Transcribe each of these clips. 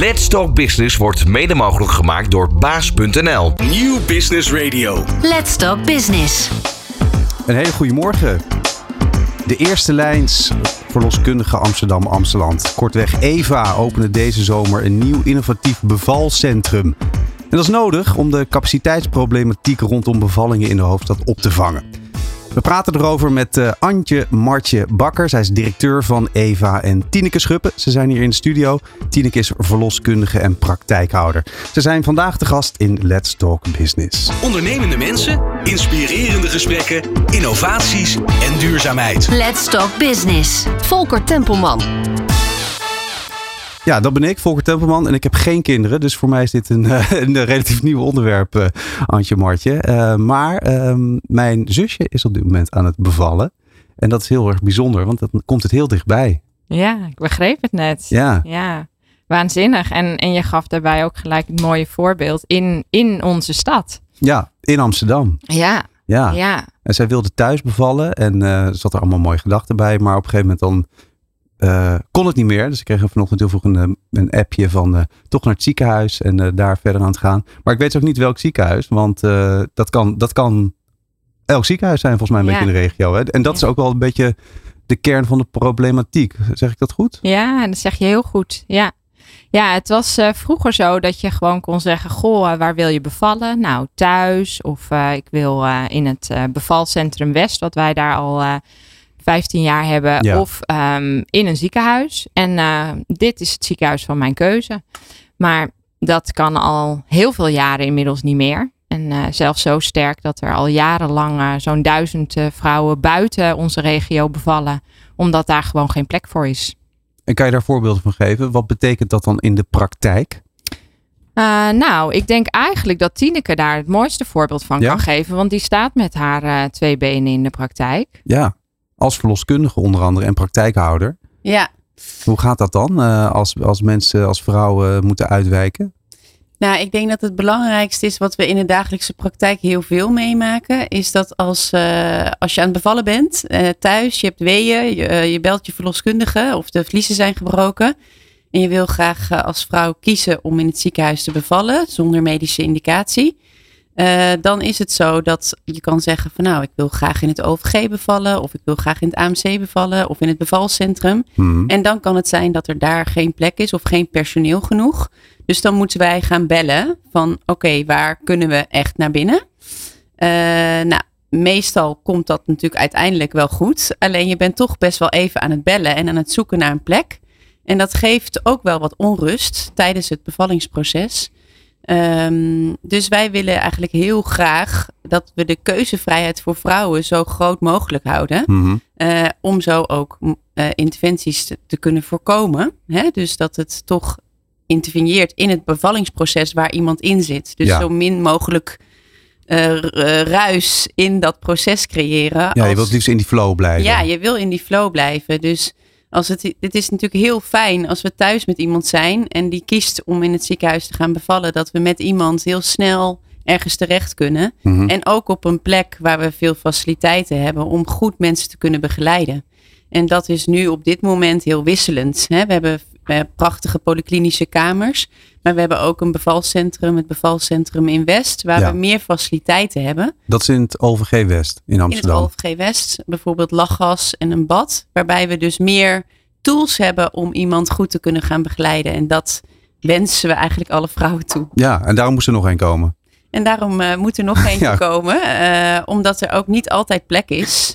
Let's Talk Business wordt mede mogelijk gemaakt door baas.nl. Nieuw Business Radio. Let's Talk Business. Een hele goede morgen. De eerste lijns verloskundige Amsterdam-Amsterdam. Kortweg EVA opende deze zomer een nieuw innovatief bevalcentrum. En dat is nodig om de capaciteitsproblematiek rondom bevallingen in de hoofdstad op te vangen. We praten erover met uh, Antje Martje Bakker. Zij is directeur van EVA en Tineke Schuppen. Ze zijn hier in de studio. Tineke is verloskundige en praktijkhouder. Ze zijn vandaag de gast in Let's Talk Business. Ondernemende mensen, inspirerende gesprekken, innovaties en duurzaamheid. Let's Talk Business. Volker Tempelman. Ja, dat ben ik, Volker Tempelman. En ik heb geen kinderen. Dus voor mij is dit een, een relatief nieuw onderwerp, uh, Antje Martje. Uh, maar uh, mijn zusje is op dit moment aan het bevallen. En dat is heel erg bijzonder, want dan komt het heel dichtbij. Ja, ik begreep het net. Ja. Ja, waanzinnig. En, en je gaf daarbij ook gelijk een mooie voorbeeld in, in onze stad. Ja, in Amsterdam. Ja. Ja. Ja. En zij wilde thuis bevallen en uh, zat er allemaal mooie gedachten bij. Maar op een gegeven moment dan uh, kon het niet meer. Dus ik kreeg vanochtend heel vroeg een, een appje van uh, toch naar het ziekenhuis en uh, daar verder aan het gaan. Maar ik weet ook niet welk ziekenhuis, want dat, kan, dat kan elk ziekenhuis zijn volgens mij een Ja. beetje in de regio. Hè? En dat is ook wel een beetje de kern van de problematiek. Zeg ik dat goed? Ja, dat zeg je heel goed. Ja. Ja, het was eh, vroeger zo dat je gewoon kon zeggen: Goh, eh, waar wil je bevallen? Nou, thuis. Of eh, ik wil eh, in het eh, bevalcentrum West, wat wij daar al eh 15 jaar hebben. Ja. Of ehm, in een ziekenhuis. En eh, dit is het ziekenhuis van mijn keuze. Maar dat kan al heel veel jaren inmiddels niet meer. En eh, zelfs zo sterk dat er al jarenlang eh, zo'n duizend vrouwen buiten onze regio bevallen. Omdat daar gewoon geen plek voor is. En kan je daar voorbeelden van geven? Wat betekent dat dan in de praktijk? Uh, nou, ik denk eigenlijk dat Tineke daar het mooiste voorbeeld van Ja? kan geven. Want die staat met haar twee benen in de praktijk. Ja, als verloskundige onder andere en praktijkhouder. Ja, Hoe gaat dat dan eh, als, als mensen, als vrouwen moeten uitwijken? nou ik denk dat het belangrijkste is wat we in de dagelijkse praktijk heel veel meemaken. Is dat als, eh, als je aan het bevallen bent eh, thuis, je hebt weeën, je, je belt je verloskundige of de vliezen zijn gebroken. En je wil graag als vrouw kiezen om in het ziekenhuis te bevallen zonder medische indicatie. Eh, dan is het zo dat je kan zeggen van nou, ik wil graag in het OVG bevallen. Of ik wil graag in het AMC bevallen. Of in het bevalcentrum. Mhm. En dan kan het zijn dat er daar geen plek is of geen personeel genoeg. Dus dan moeten wij gaan bellen van oké, waar kunnen we echt naar binnen? Eh, nou, meestal komt dat natuurlijk uiteindelijk wel goed. Alleen je bent toch best wel even aan het bellen en aan het zoeken naar een plek. En dat geeft ook wel wat onrust tijdens het bevallingsproces. Ehm, dus wij willen eigenlijk heel graag dat we de keuzevrijheid voor vrouwen zo groot mogelijk houden. Mhm. Eh, om zo ook m, eh, interventies te, te kunnen voorkomen. Hè? Dus dat het toch interveneert in het bevallingsproces waar iemand in zit. Dus Ja. zo min mogelijk eh, ruis in dat proces creëren. Ja, je wilt liefst in die flow blijven. ja, je wil in die flow blijven. Dus als het, het is natuurlijk heel fijn als we thuis met iemand zijn en die kiest om in het ziekenhuis te gaan bevallen, dat we met iemand heel snel ergens terecht kunnen. Mhm. En ook op een plek waar we veel faciliteiten hebben om goed mensen te kunnen begeleiden. En dat is nu op dit moment heel wisselend. Hè? We hebben eh, prachtige polyklinische kamers. Maar we hebben ook een bevalcentrum, het bevalcentrum in West, waar Ja. we meer faciliteiten hebben. Dat is in het OVG West in In het Amsterdam. OVG West, bijvoorbeeld lachgas en een bad. Waarbij we dus meer tools hebben om iemand goed te kunnen gaan begeleiden. En dat wensen we eigenlijk alle vrouwen toe. Ja, en daarom moest er nog één komen. En daarom eh, moet er nog eentje Ja. komen. eh, omdat er ook niet altijd plek is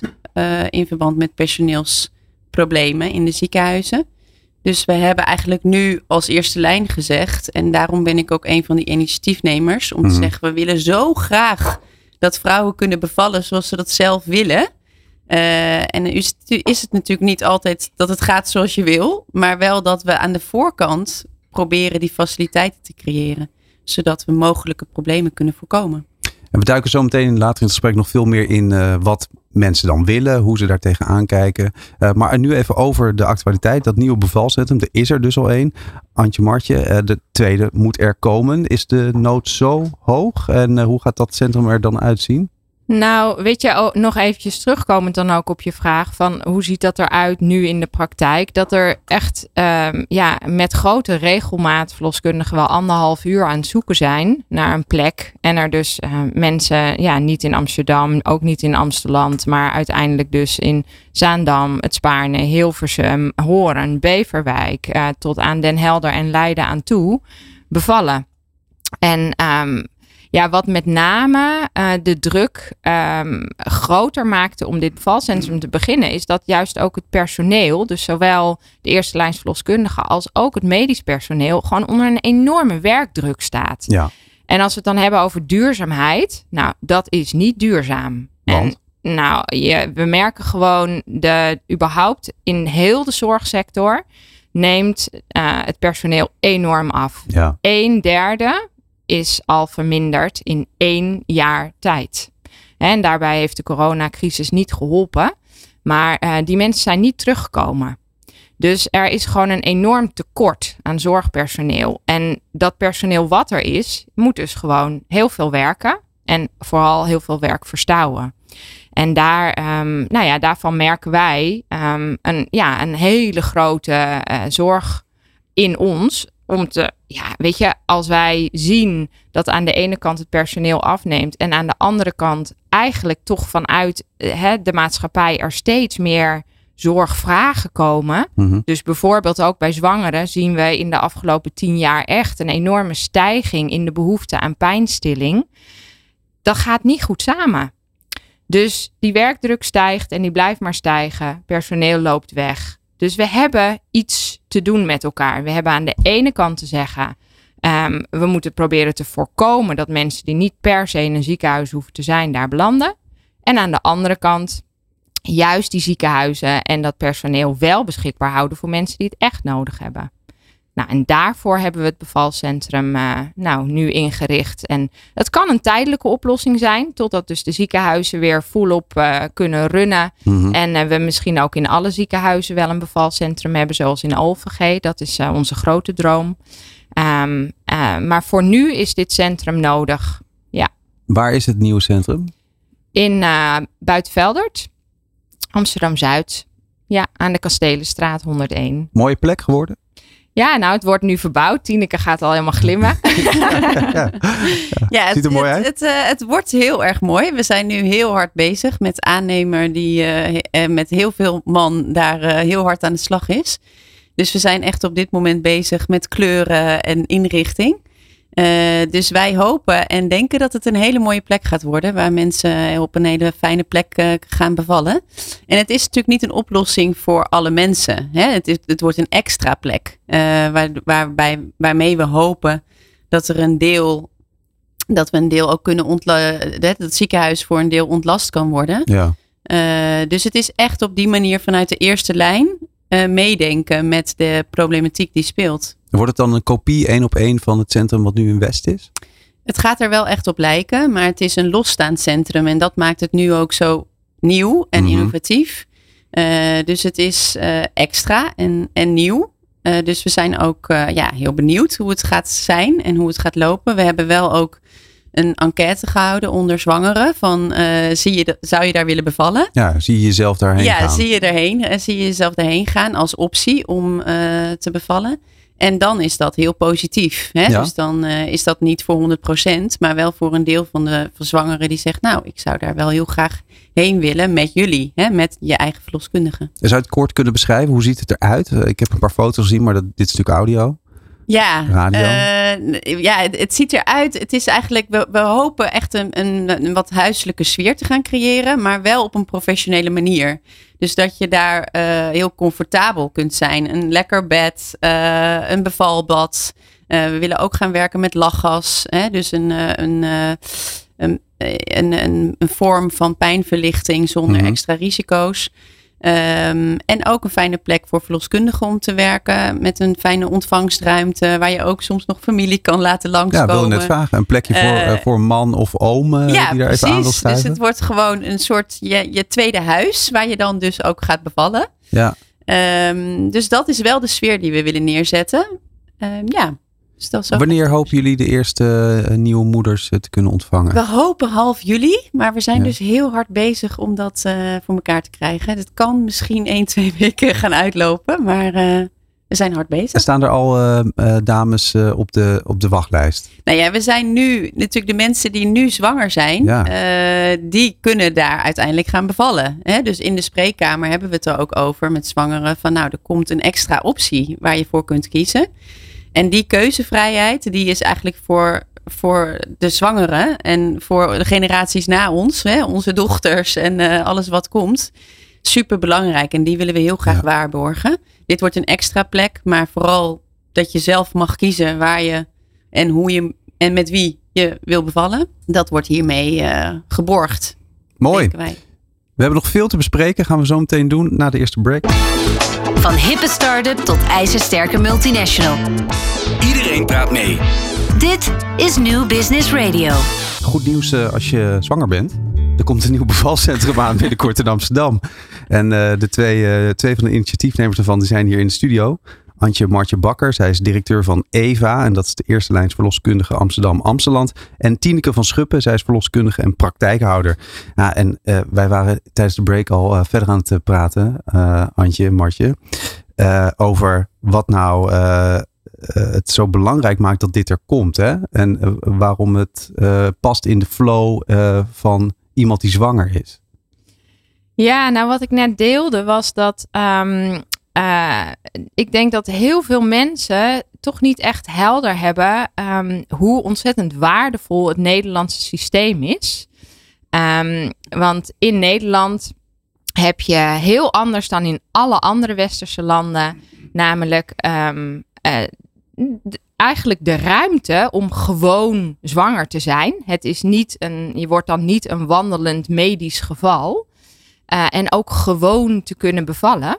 in verband met personeelsproblemen in de ziekenhuizen. Dus we hebben eigenlijk nu als eerste lijn gezegd. En daarom ben ik ook een van die initiatiefnemers. Om Mhm. te zeggen, we willen zo graag dat vrouwen kunnen bevallen zoals ze dat zelf willen. Eh, en is het, is het natuurlijk niet altijd dat het gaat zoals je wil. Maar wel dat we aan de voorkant proberen die faciliteiten te creëren. Zodat we mogelijke problemen kunnen voorkomen. En we duiken zo meteen later in het gesprek nog veel meer in eh, wat mensen dan willen, hoe ze daar tegenaan kijken. Eh, maar nu even over de actualiteit. Dat nieuwe bevalcentrum, er is er dus al één. Antje Martje, eh, de tweede moet er komen. Is de nood zo hoog? En hoe gaat dat centrum er dan uitzien? Nou, weet je, oh, nog eventjes terugkomend dan ook op je vraag van hoe ziet dat eruit nu in de praktijk? Dat er echt um, ja, met grote regelmaat verloskundigen wel anderhalf uur aan het zoeken zijn naar een plek. En er dus uh, mensen, ja, niet in Amsterdam, ook niet in Amsterdam, maar uiteindelijk dus in Zaandam, het Spaarne, Hilversum, Horen, Beverwijk, uh, tot aan Den Helder en Leiden aan toe bevallen. En um, ja, wat met name uh, de druk um, groter maakte om dit bevalcentrum te beginnen, is dat juist ook het personeel, dus zowel de eerste lijns verloskundigen als ook het medisch personeel, gewoon onder een enorme werkdruk staat. Ja. En als we het dan hebben over duurzaamheid, nou, dat is niet duurzaam. Want? En nou, je, we merken gewoon de überhaupt in heel de zorgsector neemt uh, het personeel enorm af. Ja. Een derde is al verminderd in één jaar tijd. En daarbij heeft de coronacrisis niet geholpen. Maar uh, die mensen zijn niet teruggekomen. Dus er is gewoon een enorm tekort aan zorgpersoneel. En dat personeel wat er is, moet dus gewoon heel veel werken. En vooral heel veel werk verstouwen. En daar, um, nou ja, daarvan merken wij um, een, ja, een hele grote uh, zorg in ons om te, ja, weet je, als wij zien dat aan de ene kant het personeel afneemt en aan de andere kant eigenlijk toch vanuit hè, de maatschappij er steeds meer zorgvragen komen. Mhm. Dus bijvoorbeeld ook bij zwangeren zien we in de afgelopen tien jaar echt een enorme stijging in de behoefte aan pijnstilling. Dat gaat niet goed samen. Dus die werkdruk stijgt en die blijft maar stijgen. Personeel loopt weg. Dus we hebben iets te doen met elkaar. We hebben aan de ene kant te zeggen. Um, we moeten proberen te voorkomen dat mensen die niet per se in een ziekenhuis hoeven te zijn, daar belanden. En aan de andere kant juist die ziekenhuizen en dat personeel wel beschikbaar houden voor mensen die het echt nodig hebben. Nou, en daarvoor hebben we het bevalcentrum uh, nou, nu ingericht. En het kan een tijdelijke oplossing zijn, totdat dus de ziekenhuizen weer volop uh, kunnen runnen. Mhm. En uh, we misschien ook in alle ziekenhuizen wel een bevalcentrum hebben, zoals in Alphen Dat is onze grote droom. Um, maar voor nu is dit centrum nodig. Ja. Waar is het nieuwe centrum? In Buitenveldert, Amsterdam-Zuid. Ja, aan de Kastelenstraat 101. Mooie plek geworden? Ja, nou, het wordt nu verbouwd. Tineke gaat al helemaal glimmen. ja, ja, het, Ziet er mooi het, uit. Het, uh, het, wordt heel erg mooi. We zijn nu heel hard bezig met aannemer die uh, met heel veel man daar uh, heel hard aan de slag is. Dus we zijn echt op dit moment bezig met kleuren en inrichting. Uh, dus wij hopen en denken dat het een hele mooie plek gaat worden. Waar mensen op een hele fijne plek uh, gaan bevallen. En het is natuurlijk niet een oplossing voor alle mensen. Hè? Het, is, het wordt een extra plek. Waar, waarbij, waarmee we hopen dat er een deel. Dat we een deel ook kunnen ontlasten. Dat het ziekenhuis voor een deel ontlast kan worden. Ja. dus het is echt op die manier vanuit de eerste lijn meedenken met de problematiek die speelt. Wordt het dan een kopie één op één van het centrum wat nu in West is? Het gaat er wel echt op lijken, maar het is een losstaand centrum en dat maakt het nu ook zo nieuw en Mhm. innovatief. Uh, dus het is uh, extra en, en nieuw. Uh, dus we zijn ook ja, heel benieuwd hoe het gaat zijn en hoe het gaat lopen. We hebben wel ook een enquête gehouden onder zwangeren. Van zie je, zou je daar willen bevallen? Ja, zie je jezelf daarheen ja, gaan? zie je erheen. zie je jezelf erheen gaan als optie om te bevallen. En dan is dat heel positief. Hè? Ja. Dus dan uh, is dat niet voor 100%, maar wel voor een deel van de van zwangeren die zegt, nou, ik zou daar wel heel graag heen willen met jullie, hè? met je eigen verloskundige. Zou je het kort kunnen beschrijven? Hoe ziet het eruit? Ik heb een paar foto's gezien, maar dat, dit is natuurlijk audio. Ja, Radio. uh, ja het, het, ziet eruit. Het is eigenlijk, we, we hopen echt een, een, een, wat huiselijke sfeer te gaan creëren, maar wel op een professionele manier. Dus dat je daar uh, heel comfortabel kunt zijn. Een lekker bed, uh, een bevalbad. we willen ook gaan werken met lachgas. Hè? Dus een, een, een, een, een, vorm van pijnverlichting zonder Mhm. extra risico's. Um, en ook een fijne plek voor verloskundigen om te werken. Met een fijne ontvangstruimte. Waar je ook soms nog familie kan laten Ja, langskomen. wilde net vragen. Een plekje voor, Eh, uh, voor man of oom uh, ja, die daar even aan wil precies. Dus het wordt gewoon een soort je, je tweede huis. Waar je dan dus ook gaat bevallen. Ja. Um, dus dat is wel de sfeer die we willen neerzetten. Um, ja. Dus dat Wanneer hopen jullie de eerste eh, nieuwe moeders eh, te kunnen ontvangen? We hopen half juli, maar we zijn Ja. dus heel hard bezig om dat eh, voor elkaar te krijgen. Het kan misschien 1, 2 weken gaan uitlopen, maar we zijn hard bezig. Staan er al dames op, de, op de wachtlijst? Nou ja, we zijn nu natuurlijk de mensen die nu zwanger zijn, Ja. die kunnen daar uiteindelijk gaan bevallen. Hè? Dus in de spreekkamer hebben we het er ook over met zwangeren van nou, er komt een extra optie waar je voor kunt kiezen. En die keuzevrijheid, die is eigenlijk voor, voor de zwangeren en voor de generaties na ons, hè? onze dochters en eh, alles wat komt, super belangrijk. En die willen we heel graag Ja. waarborgen. Dit wordt een extra plek, maar vooral dat je zelf mag kiezen waar je en hoe je en met wie je wil bevallen. Dat wordt hiermee eh, geborgd. Mooi. We hebben nog veel te bespreken. Gaan we zo meteen doen na de eerste break. Van hippe start-up tot ijzersterke multinational. Iedereen praat mee. Dit is New Business Radio. Goed nieuws eh, als je zwanger bent. Er komt een nieuw bevalcentrum aan binnenkort in Amsterdam. En eh, de twee, eh, twee van de initiatiefnemers ervan die zijn hier in de studio. Antje Martje Bakker, zij is directeur van EVA. En dat is de eerste lijns verloskundige Amsterdam-Amsteland. En Tineke van Schuppen, zij is verloskundige en praktijkhouder. Nou, en eh, wij waren tijdens de break al eh, verder aan het eh, praten, Antje en Martje. over wat nou het zo belangrijk maakt dat dit er komt. Hè? En waarom het past in de flow van iemand die zwanger is. Ja, nou wat ik net deelde was dat ehm, eh, ik denk dat heel veel mensen toch niet echt helder hebben ehm, hoe ontzettend waardevol het Nederlandse systeem is. Ehm, want in Nederland heb je heel anders dan in alle andere westerse landen, namelijk ehm, eh, eigenlijk de ruimte om gewoon zwanger te zijn. Het is niet een, je wordt dan niet een wandelend medisch geval. Eh, en ook gewoon te kunnen bevallen.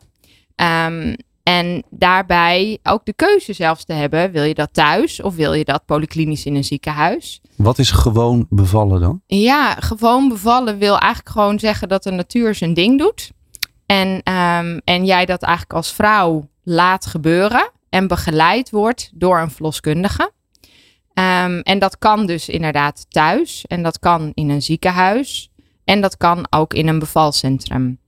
Ehm, en daarbij ook de keuze zelfs te hebben: wil je dat thuis of wil je dat polyklinisch in een ziekenhuis? Wat is gewoon bevallen dan? Ja, gewoon bevallen wil eigenlijk gewoon zeggen dat de natuur zijn ding doet. En, ehm, en jij dat eigenlijk als vrouw laat gebeuren en begeleid wordt door een verloskundige. Ehm, en dat kan dus inderdaad thuis en dat kan in een ziekenhuis en dat kan ook in een bevalcentrum.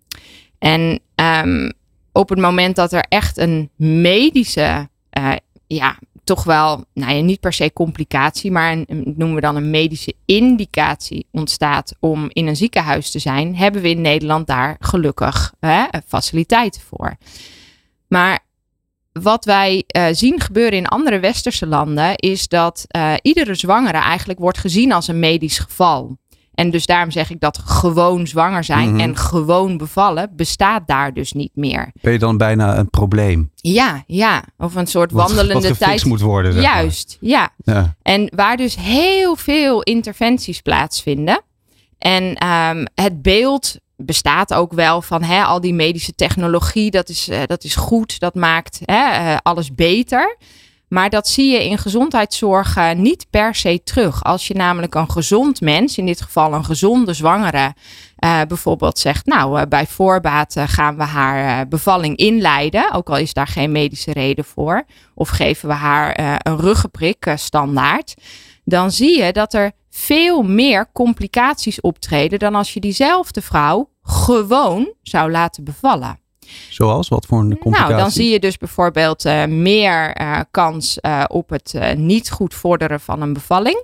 En ehm, op het moment dat er echt een medische, eh, ja, toch wel, nou ja, niet per se complicatie, maar een, noemen we dan een medische indicatie ontstaat om in een ziekenhuis te zijn, hebben we in Nederland daar gelukkig hè, faciliteiten voor. Maar wat wij eh, zien gebeuren in andere westerse landen is dat eh, iedere zwangere eigenlijk wordt gezien als een medisch geval. En dus daarom zeg ik dat gewoon zwanger zijn Mhm. en gewoon bevallen bestaat daar dus niet meer. Ben je dan bijna een probleem? Ja, ja. Of een soort Wat, wandelende wat tijd. moet worden. zeg maar. Juist, ja. Ja. En waar dus heel veel interventies plaatsvinden. En ehm, het beeld bestaat ook wel van hè, al die medische technologie. Dat is, eh, dat is goed, dat maakt hè, eh, alles beter. Maar dat zie je in gezondheidszorg niet per se terug. Als je namelijk een gezond mens, in dit geval een gezonde zwangere, eh, bijvoorbeeld zegt: Nou, eh, bij voorbaat eh, gaan we haar bevalling inleiden, ook al is daar geen medische reden voor. Of geven we haar een ruggenprik standaard. Dan zie je dat er veel meer complicaties optreden dan als je diezelfde vrouw gewoon zou laten bevallen. Zoals? Wat voor een complicatie? Nou, dan zie je dus bijvoorbeeld eh, meer eh, kans eh, op het niet goed vorderen van een bevalling.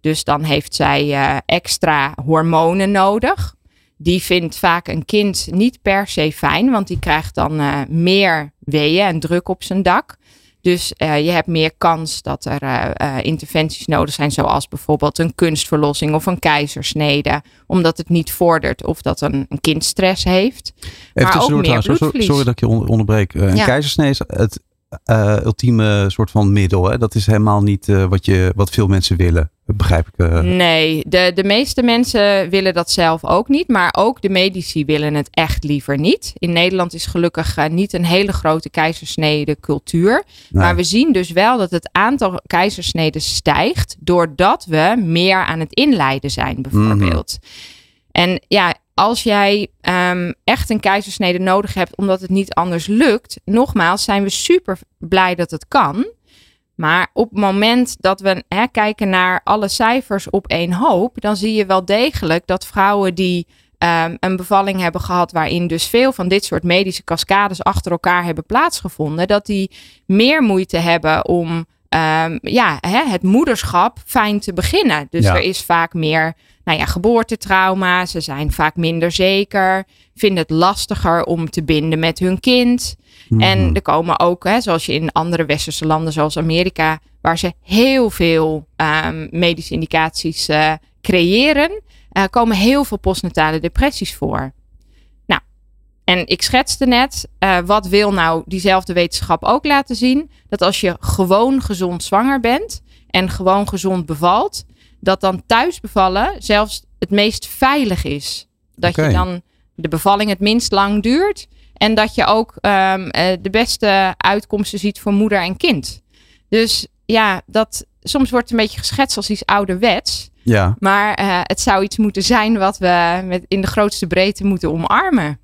Dus dan heeft zij extra hormonen nodig. Die vindt vaak een kind niet per se fijn, want die krijgt dan meer weeën en druk op zijn dak. Dus eh, je hebt meer kans dat er eh, eh, interventies nodig zijn, zoals bijvoorbeeld een kunstverlossing of een keizersnede, omdat het niet vordert of dat een, een kind stress heeft. Even maar ook meer trouwens, sorry, bloedverlies. sorry dat ik je on- onderbreek. Een Ja. keizersnee is het eh, ultieme soort van middel. Hè? Dat is helemaal niet eh, wat, je, wat veel mensen willen. Dat begrijp ik. eh. Nee, de, de meeste mensen willen dat zelf ook niet. Maar ook de medici willen het echt liever niet. In Nederland is gelukkig niet een hele grote keizersnede cultuur. Nee. Maar we zien dus wel dat het aantal keizersneden stijgt. Doordat we meer aan het inleiden zijn, bijvoorbeeld. En ja, als jij ehm, echt een keizersnede nodig hebt omdat het niet anders lukt. Nogmaals, zijn we super blij dat het kan. Maar op het moment dat we hè, kijken naar alle cijfers op één hoop, dan zie je wel degelijk dat vrouwen die um, een bevalling hebben gehad waarin dus veel van dit soort medische cascades achter elkaar hebben plaatsgevonden, dat die meer moeite hebben om um, ja, hè, het moederschap fijn te beginnen. Dus Ja. er is vaak meer nou ja, geboortetrauma, ze zijn vaak minder zeker, vinden het lastiger om te binden met hun kind. Mhm. En er komen ook, hè, zoals je in andere westerse landen zoals Amerika, waar ze heel veel ehm, medische indicaties eh, creëren, eh, komen heel veel postnatale depressies voor. Nou, en ik schetste net, eh, wat wil nou diezelfde wetenschap ook laten zien? Dat als je gewoon gezond zwanger bent en gewoon gezond bevalt, dat dan thuis bevallen zelfs het meest veilig is. Dat je dan de bevalling het minst lang duurt en dat je ook ehm, eh, de beste uitkomsten ziet voor moeder en kind. Dus ja, dat, soms wordt het een beetje geschetst als iets ouderwets. Ja, Maar eh, het zou iets moeten zijn wat we met in de grootste breedte moeten omarmen.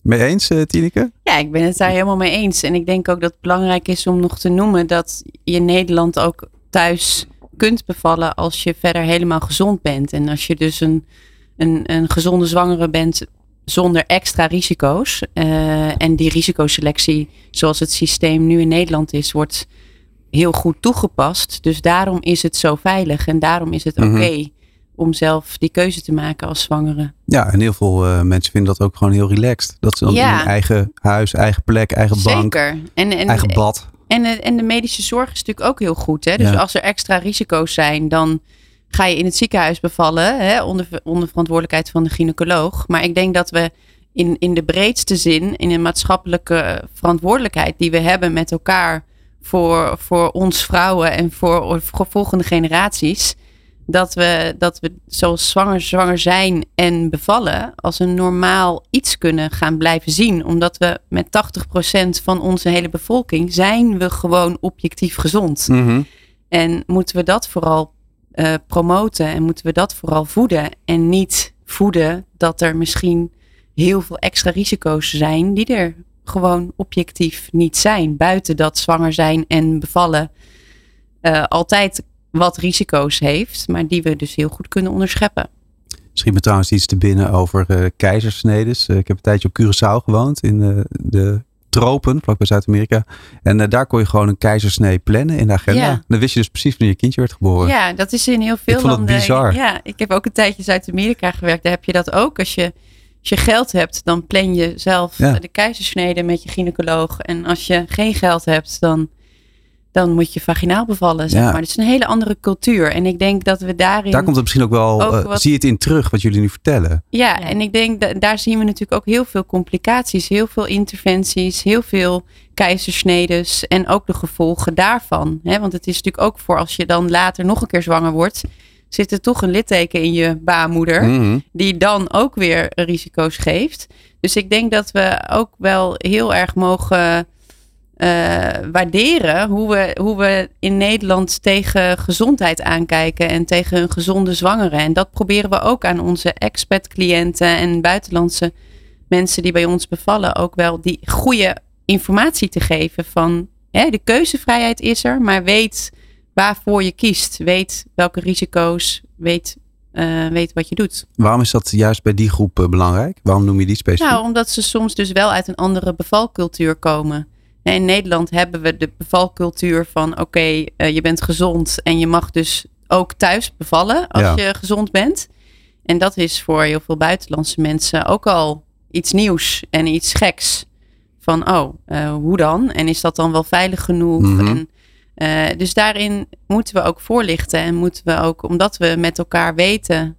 mee eens, eh, Tineke? Ja, ik ben het daar helemaal mee eens. En ik denk ook dat het belangrijk is om nog te noemen dat je Nederland ook thuis kunt bevallen als je verder helemaal gezond bent. En als je dus een, een, een gezonde zwangere bent zonder extra risico's. eh, en die risicoselectie, zoals het systeem nu in Nederland is, wordt heel goed toegepast. Dus daarom is het zo veilig en daarom is het Mhm. oké om zelf die keuze te maken als zwangere. Ja, en heel veel eh, mensen vinden dat ook gewoon heel relaxed. Dat ze dan Ja. in hun eigen huis, eigen plek, eigen bank, Zeker. En, en, eigen bad. En, de- en de medische zorg is natuurlijk ook heel goed. Hè? Dus Ja. als er extra risico's zijn, dan ga je in het ziekenhuis bevallen. Hè? Onder, onder verantwoordelijkheid van de gynaecoloog. Maar ik denk dat we in, in de breedste zin, in een maatschappelijke verantwoordelijkheid die we hebben met elkaar voor, voor ons vrouwen en voor, voor volgende generaties. Dat we, dat we zoals zwanger, zwanger zijn en bevallen als een normaal iets kunnen gaan blijven zien. Omdat we met 80% van onze hele bevolking zijn we gewoon objectief gezond. Mhm. En moeten we dat vooral eh, promoten en moeten we dat vooral voeden. En niet voeden dat er misschien heel veel extra risico's zijn die er gewoon objectief niet zijn. Buiten dat zwanger zijn en bevallen eh, altijd wat risico's heeft, maar die we dus heel goed kunnen onderscheppen. Schiet me trouwens iets te binnen over eh keizersnedes. Eh, ik heb een tijdje op Curaçao gewoond in eh, de tropen, vlakbij Zuid-Amerika. En daar kon je gewoon een keizersnee plannen in de agenda. Ja. Dan wist je dus precies wanneer je kindje werd geboren. Ja, dat is in heel veel vond landen. bizar. Ja, ik heb ook een tijdje Zuid-Amerika gewerkt. Daar heb je dat ook. Als je, als je geld hebt, dan plan je zelf Ja. de keizersnede met je gynaecoloog. En als je geen geld hebt, dan, dan moet je vaginaal bevallen. Zeg Ja. maar. Het is een hele andere cultuur. En ik denk dat we daarin. Daar komt het misschien ook wel, Ook eh, wat- zie je het in terug wat jullie nu vertellen. Ja, Ja. en ik denk dat daar zien we natuurlijk ook heel veel complicaties, heel veel interventies, heel veel keizersnedes en ook de gevolgen daarvan. Hè? Want het is natuurlijk ook voor als je dan later nog een keer zwanger wordt, zit er toch een litteken in je baarmoeder, Mhm. die dan ook weer risico's geeft. Dus ik denk dat we ook wel heel erg mogen eh, waarderen hoe we, hoe we in Nederland tegen gezondheid aankijken en tegen een gezonde zwangere. En dat proberen we ook aan onze expat-cliënten en buitenlandse mensen die bij ons bevallen ook wel die goede informatie te geven van hè, de keuzevrijheid is er, maar weet waarvoor je kiest. Weet welke risico's, weet, eh, weet wat je doet. Waarom is dat juist bij die groep eh, belangrijk? Waarom noem je die specifiek? Nou, omdat ze soms dus wel uit een andere bevalcultuur komen. In Nederland hebben we de bevalcultuur van oké, eh, je bent gezond en je mag dus ook thuis bevallen als Ja. je gezond bent. En dat is voor heel veel buitenlandse mensen ook al iets nieuws en iets geks. Van oh, eh, hoe dan? En is dat dan wel veilig genoeg? Mhm. En, eh, dus daarin moeten we ook voorlichten en moeten we ook, omdat we met elkaar weten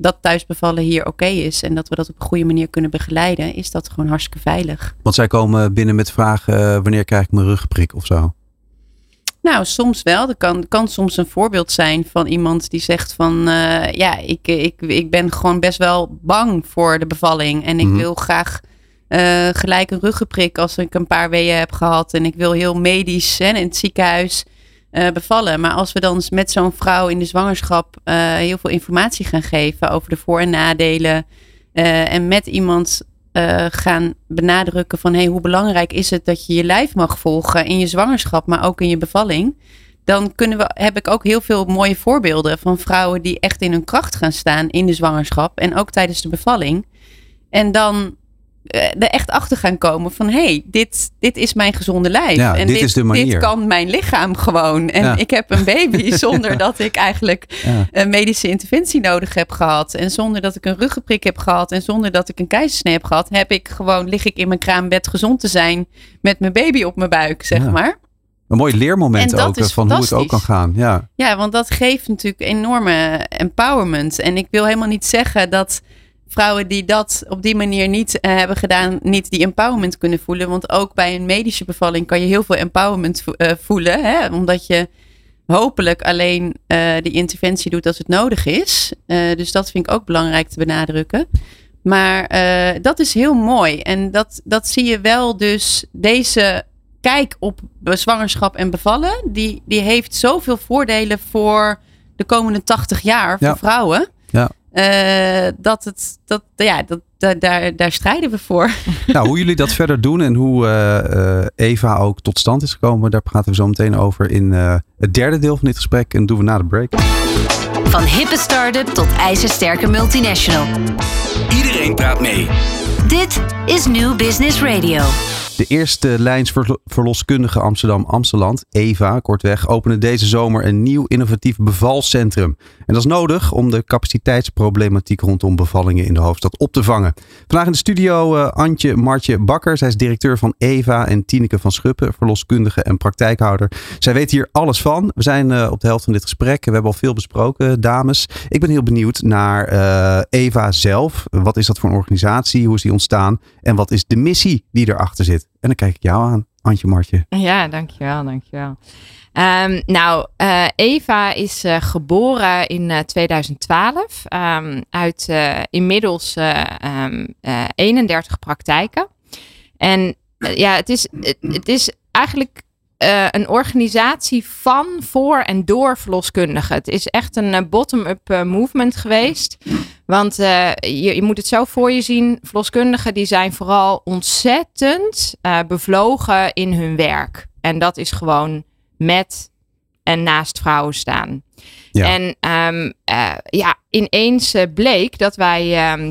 dat thuisbevallen hier oké is en dat we dat op een goede manier kunnen begeleiden, is dat gewoon hartstikke veilig. Want zij komen binnen met vragen, eh, wanneer krijg ik mijn rugprik of zo? Nou, soms wel. Er kan, kan soms een voorbeeld zijn van iemand die zegt van eh, ja, ik, ik, ik ben gewoon best wel bang voor de bevalling. En ik Mhm. wil graag eh, gelijk een ruggenprik als ik een paar weeën heb gehad. En ik wil heel medisch hè, in het ziekenhuis eh, bevallen. Maar als we dan met zo'n vrouw in de zwangerschap eh, heel veel informatie gaan geven over de voor- en nadelen. eh, en met iemand gaan benadrukken van hey, hoe belangrijk is het dat je je lijf mag volgen in je zwangerschap, maar ook in je bevalling. dan kunnen we, heb ik ook heel veel mooie voorbeelden van vrouwen die echt in hun kracht gaan staan in de zwangerschap en ook tijdens de bevalling. En dan er echt achter gaan komen van hé, hey, dit, dit is mijn gezonde lijf. Ja, en dit is de manier. dit kan mijn lichaam gewoon. En Ja. ik heb een baby zonder dat ik eigenlijk een medische interventie nodig heb gehad. En zonder dat ik een ruggenprik heb gehad. En zonder dat ik een keizersnee heb gehad. Heb ik gewoon, lig ik in mijn kraambed gezond te zijn met mijn baby op mijn buik, zeg maar. Een mooi leermoment ook eh, van hoe het ook kan gaan. Ja. Ja, want dat geeft natuurlijk enorme empowerment. En ik wil helemaal niet zeggen dat vrouwen die dat op die manier niet eh, hebben gedaan, niet die empowerment kunnen voelen. Want ook bij een medische bevalling kan je heel veel empowerment vo- eh, voelen. Hè? Omdat je hopelijk alleen eh, die interventie doet als het nodig is. Dus dat vind ik ook belangrijk te benadrukken. Maar dat is heel mooi. En dat, dat zie je wel dus. Deze kijk op zwangerschap en bevallen. Die, die heeft zoveel voordelen voor de komende 80 jaar voor Ja. vrouwen. Eh, dat het, dat, ja, dat, daar, daar, daar strijden we voor. Nou, hoe jullie dat verder doen en hoe eh, eh, Eva ook tot stand is gekomen, daar praten we zo meteen over in eh, het derde deel van dit gesprek. En dat doen we na de break. Van hippe start-up tot ijzersterke multinational. Iedereen praat mee. Dit is New Business Radio. De eerste lijnsverloskundige Amsterdam-Amsteland, EVA, kortweg, opende deze zomer een nieuw innovatief bevalcentrum. En dat is nodig om de capaciteitsproblematiek rondom bevallingen in de hoofdstad op te vangen. Vandaag in de studio eh, Antje Martje Bakker. Zij is directeur van EVA en Tineke van Schuppen, verloskundige en praktijkhouder. Zij weet hier alles van. We zijn eh, op de helft van dit gesprek. We hebben al veel besproken, dames. Ik ben heel benieuwd naar eh, EVA zelf. Wat is dat voor een organisatie? Hoe is die ontstaan? En wat is de missie die erachter zit? En dan kijk ik jou aan, Antje Martje. Ja, dankjewel, dankjewel. Ehm, nou, eh, Eva is eh, geboren in eh, 2012 ehm, uit eh, inmiddels eh, ehm, eh, 31 praktijken. En eh, ja, het is, het is eigenlijk eh, een organisatie van, voor en door verloskundigen. Het is echt een eh, bottom-up eh, movement geweest. Want je, je moet het zo voor je zien. Verloskundigen die zijn vooral ontzettend bevlogen in hun werk. En dat is gewoon met en naast vrouwen staan. Ja. En ehm, eh, ja, ineens bleek dat wij ehm,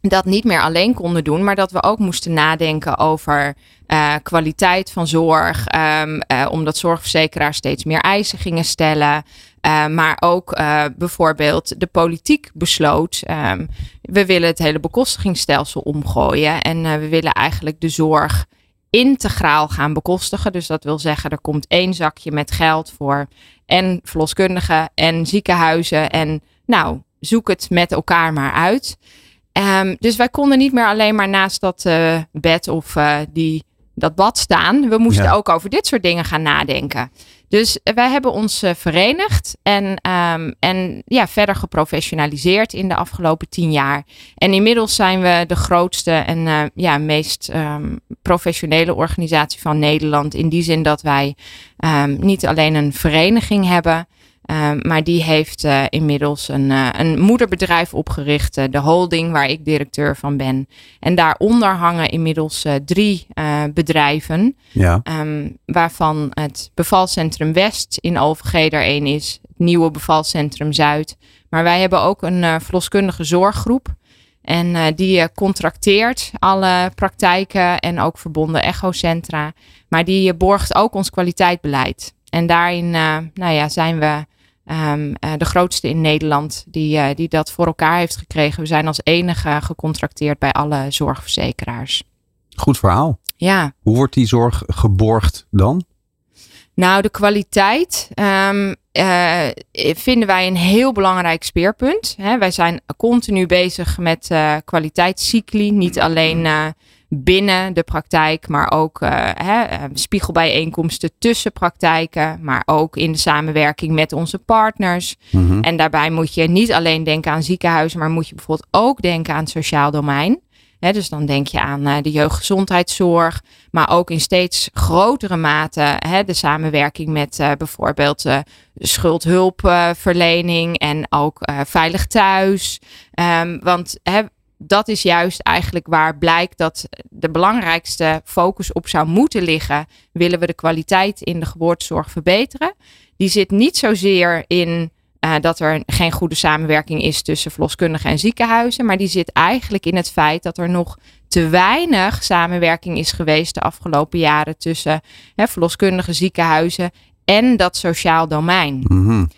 dat niet meer alleen konden doen, maar dat we ook moesten nadenken over eh, kwaliteit van zorg, ehm, eh, omdat zorgverzekeraars steeds meer eisen gingen stellen. Eh, maar ook bijvoorbeeld de politiek besloot, ehm, we willen het hele bekostigingsstelsel omgooien en we willen eigenlijk de zorg integraal gaan bekostigen. Dus dat wil zeggen, er komt één zakje met geld voor en verloskundigen en ziekenhuizen. En nou, zoek het met elkaar maar uit. Ehm, dus wij konden niet meer alleen maar naast dat bed of die, dat bad staan. We moesten Ja. ook over dit soort dingen gaan nadenken. Dus eh, wij hebben ons eh, verenigd en, ehm, en ja, verder geprofessionaliseerd in de afgelopen tien jaar. En inmiddels zijn we de grootste en eh, ja, meest ehm, professionele organisatie van Nederland. In die zin dat wij ehm, niet alleen een vereniging hebben, ehm, maar die heeft eh, inmiddels een, eh, een moederbedrijf opgericht, eh, de holding, waar ik directeur van ben. En daaronder hangen inmiddels drie bedrijven. Ja, Ehm, waarvan het bevalcentrum West in OVG er één is. Het nieuwe bevalcentrum Zuid. Maar wij hebben ook een verloskundige zorggroep. En die contracteert alle praktijken en ook verbonden echocentra. Maar die borgt ook ons kwaliteitsbeleid. En daarin nou ja, zijn we ehm, eh, de grootste in Nederland die, eh, die dat voor elkaar heeft gekregen. We zijn als enige gecontracteerd bij alle zorgverzekeraars. goed verhaal. Ja, Hoe wordt die zorg geborgd dan? Nou, de kwaliteit ehm, eh, vinden wij een heel belangrijk speerpunt. Hè, wij zijn continu bezig met kwaliteitscycli. Niet alleen binnen de praktijk, maar ook eh, hè, eh, spiegelbijeenkomsten tussen praktijken. Maar ook in de samenwerking met onze partners. Mhm. En daarbij moet je niet alleen denken aan ziekenhuizen, maar moet je bijvoorbeeld ook denken aan het sociaal domein. Hè, dus dan denk je aan eh, de jeugdgezondheidszorg, maar ook in steeds grotere mate hè, de samenwerking met bijvoorbeeld eh, schuldhulpverlening en ook veilig thuis. Ehm, want hè, dat is juist eigenlijk waar blijkt dat de belangrijkste focus op zou moeten liggen. Willen we de kwaliteit in de geboortezorg verbeteren? die zit niet zozeer in uh, dat er geen goede samenwerking is tussen verloskundigen en ziekenhuizen. Maar die zit eigenlijk in het feit dat er nog te weinig samenwerking is geweest de afgelopen jaren tussen hè, verloskundige ziekenhuizen en dat sociaal domein. Mm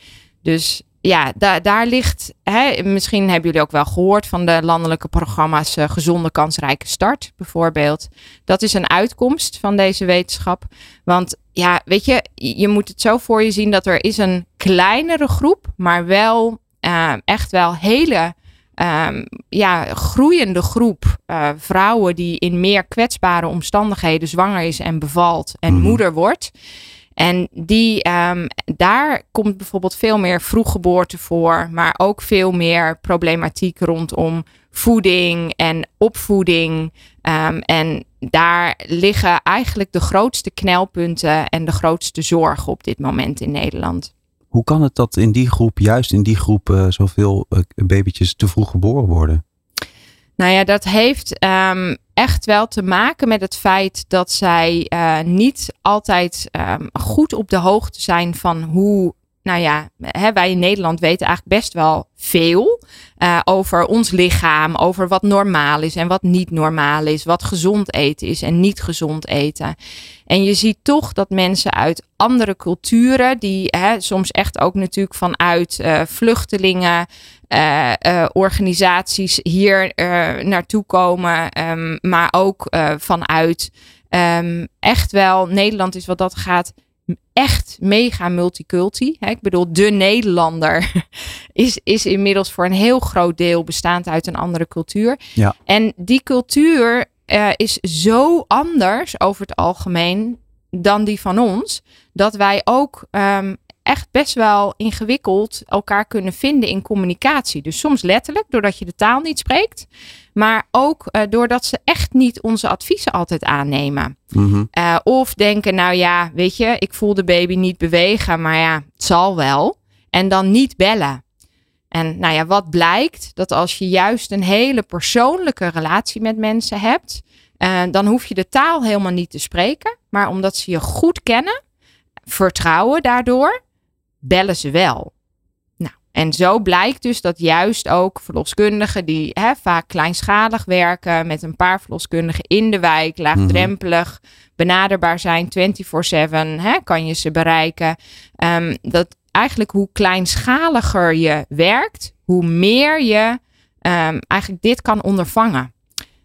Dus ja, da daar ligt, hè, misschien hebben jullie ook wel gehoord van de landelijke programma's uh, Gezonde Kansrijke Start bijvoorbeeld. Dat is een uitkomst van deze wetenschap. Want ja, weet je, je moet het zo voor je zien dat er is een kleinere groep, maar wel uh, echt wel hele um, ja, groeiende groep uh, vrouwen die in meer kwetsbare omstandigheden zwanger is en bevalt en Mhm. moeder wordt. En die, ehm, daar komt bijvoorbeeld veel meer vroeggeboorte voor, maar ook veel meer problematiek rondom voeding en opvoeding. Ehm, en daar liggen eigenlijk de grootste knelpunten en de grootste zorgen op dit moment in Nederland. Hoe kan het dat in die groep, juist in die groep, eh, zoveel eh, babytjes te vroeg geboren worden? Nou ja, dat heeft ehm, echt wel te maken met het feit dat zij eh, niet altijd ehm, goed op de hoogte zijn van hoe. Nou ja, hè, wij in Nederland weten eigenlijk best wel veel eh, over ons lichaam, over wat normaal is en wat niet normaal is, wat gezond eten is en niet gezond eten. En je ziet toch dat mensen uit andere culturen, die hè, soms echt ook natuurlijk vanuit eh, vluchtelingen, uh, uh, organisaties hier uh, naartoe komen, um, maar ook vanuit um, echt wel, Nederland is wat dat gaat, echt mega multiculti. Hè? Ik bedoel, de Nederlander is, is inmiddels voor een heel groot deel bestaand uit een andere cultuur. Ja. En die cultuur is zo anders over het algemeen dan die van ons, dat wij ook um, echt best wel ingewikkeld elkaar kunnen vinden in communicatie. Dus soms letterlijk, doordat je de taal niet spreekt. Maar ook uh, doordat ze echt niet onze adviezen altijd aannemen. Mm -hmm. uh, of denken, nou ja, weet je, ik voel de baby niet bewegen, maar ja, het zal wel. En dan niet bellen. En nou ja, wat blijkt? Dat als je juist een hele persoonlijke relatie met mensen hebt, uh, dan hoef je de taal helemaal niet te spreken. Maar omdat ze je goed kennen, vertrouwen daardoor, bellen ze wel. Nou, en zo blijkt dus dat juist ook verloskundigen die hè, vaak kleinschalig werken met een paar verloskundigen in de wijk, laagdrempelig, benaderbaar zijn 24/7, hè, kan je ze bereiken. Um, dat eigenlijk hoe kleinschaliger je werkt, hoe meer je um, eigenlijk dit kan ondervangen.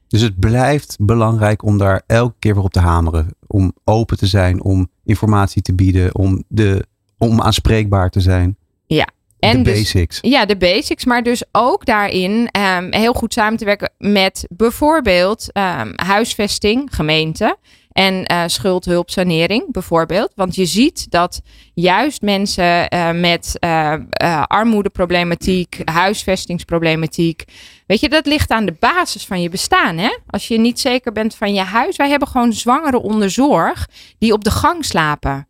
Dus het blijft belangrijk om daar elke keer weer op te hameren. Om open te zijn, om informatie te bieden, om, de, om aanspreekbaar te zijn. Ja. En de dus, basics. Ja, de basics. Maar dus ook daarin um, heel goed samen te werken met bijvoorbeeld um, huisvesting, gemeente. En uh, schuldhulpsanering bijvoorbeeld. Want je ziet dat juist mensen uh, met uh, armoedeproblematiek, huisvestingsproblematiek. Weet je, dat ligt aan de basis van je bestaan. Hè? Als je niet zeker bent van je huis. Wij hebben gewoon zwangeren onder zorg die op de gang slapen.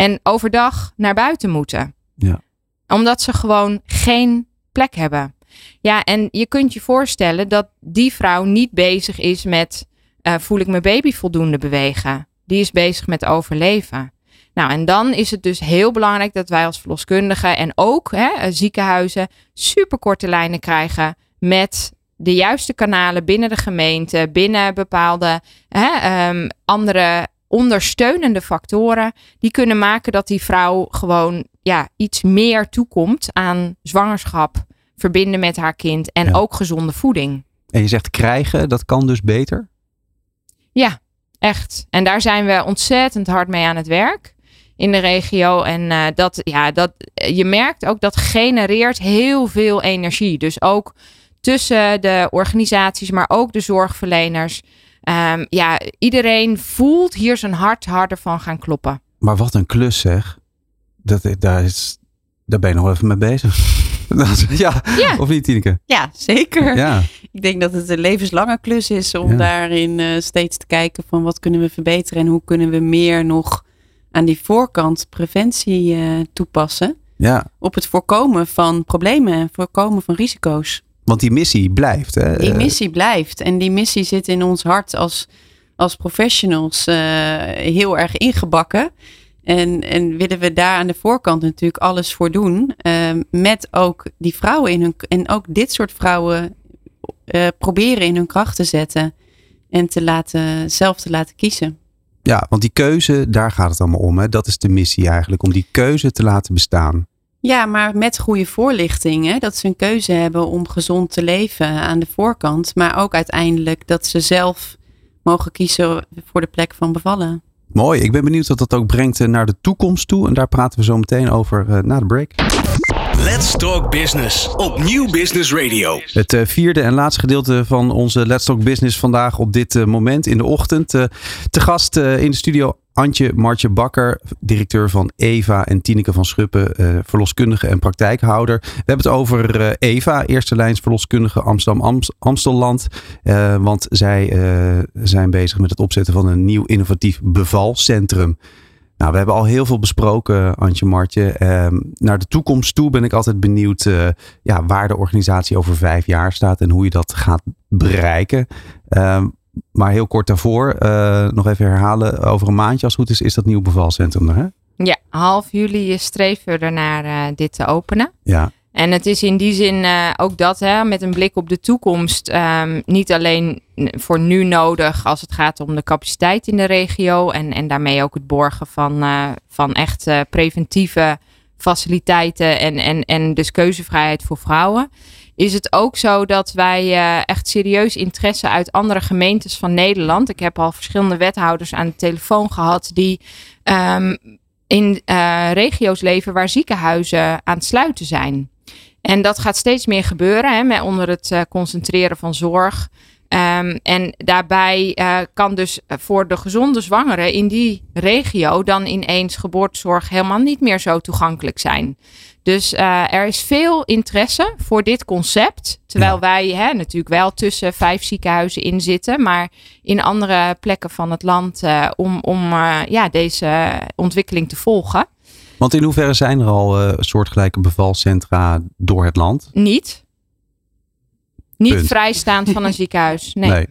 En overdag naar buiten moeten. Ja. Omdat ze gewoon geen plek hebben. Ja, en je kunt je voorstellen dat die vrouw niet bezig is met uh, voel ik mijn baby voldoende bewegen. Die is bezig met overleven. Nou, en dan is het dus heel belangrijk dat wij als verloskundigen en ook hè, ziekenhuizen superkorte lijnen krijgen met de juiste kanalen binnen de gemeente, binnen bepaalde hè, um, andere ondersteunende factoren, die kunnen maken dat die vrouw gewoon ja, iets meer toekomt aan zwangerschap, verbinden met haar kind en Ja. ook gezonde voeding. En je zegt krijgen, dat kan dus beter? Ja, echt. En daar zijn we ontzettend hard mee aan het werk in de regio. En uh, dat, ja, dat, je merkt ook dat genereert heel veel energie. Dus ook tussen de organisaties, maar ook de zorgverleners. Um, ja, iedereen voelt hier zijn hart harder van gaan kloppen. Maar wat een klus zeg. Dat, daar, is, daar ben je nog wel even mee bezig. ja, Ja. of niet Tineke? Ja, zeker. Ja, Ik denk dat het een levenslange klus is om Ja. daarin eh, steeds te kijken van wat kunnen we verbeteren en hoe kunnen we meer nog aan die voorkant preventie eh, toepassen. ja. Op het voorkomen van problemen en voorkomen van risico's. Want die missie blijft. Hè? Die Eh, missie blijft en die missie zit in ons hart als, als professionals eh, heel erg ingebakken. En, en willen we daar aan de voorkant natuurlijk alles voor doen. ehm, met ook die vrouwen in hun. En ook dit soort vrouwen eh, proberen in hun kracht te zetten. En te laten, zelf te laten kiezen. Ja, want die keuze, daar gaat het allemaal om. Hè? Dat is de missie eigenlijk, om die keuze te laten bestaan. Ja, maar met goede voorlichting. Hè? Dat ze een keuze hebben om gezond te leven aan de voorkant. Maar ook uiteindelijk dat ze zelf mogen kiezen voor de plek van bevallen. Mooi, ik ben benieuwd wat dat ook brengt eh, naar de toekomst toe. En daar praten we zo meteen over eh, na de break. Let's Talk Business op Nieuw Business Radio. Het eh, vierde en laatste gedeelte van onze Let's Talk Business vandaag op dit eh, moment in de ochtend. Eh, te gast eh, in de studio Antje Martje Bakker, directeur van EVA en Tineke van Schuppen, eh, verloskundige en praktijkhouder. We hebben het over eh, EVA, eerste lijns verloskundige Amsterdam Ams- Amstelland. Eh, want zij zijn bezig met het opzetten van een nieuw innovatief bevalcentrum. Nou, we hebben al heel veel besproken, Antje Martje. Ehm, naar de toekomst toe ben ik altijd benieuwd ja, waar de organisatie over vijf jaar staat en hoe je dat gaat bereiken. Maar heel kort daarvoor, eh, nog even herhalen. Over een maandje, als het goed is, is dat nieuw bevalcentrum er. Hè? Ja, half juli streven we ernaar eh, dit te openen. Ja, En het is in die zin eh, ook dat, hè, met een blik op de toekomst, ehm, niet alleen voor nu nodig als het gaat om de capaciteit in de regio en, en daarmee ook het borgen van, van echt preventieve faciliteiten en, en, en dus keuzevrijheid voor vrouwen. Is het ook zo dat wij eh, echt serieus interesse uit andere gemeentes van Nederland. Ik heb al verschillende wethouders aan de telefoon gehad die ehm, in eh, regio's leven waar ziekenhuizen aan het sluiten zijn. En dat gaat steeds meer gebeuren hè, onder het eh, concentreren van zorg. Ehm, en daarbij eh, kan dus voor de gezonde zwangere in die regio dan ineens geboortezorg helemaal niet meer zo toegankelijk zijn. Dus eh, er is veel interesse voor dit concept. Terwijl Ja. wij hè, natuurlijk wel tussen vijf ziekenhuizen in zitten, maar in andere plekken van het land eh, om, om eh, ja, deze ontwikkeling te volgen. want in hoeverre zijn er al eh, soortgelijke bevalcentra door het land? Niet. Niet Punt. vrijstaand van een ziekenhuis. Nee.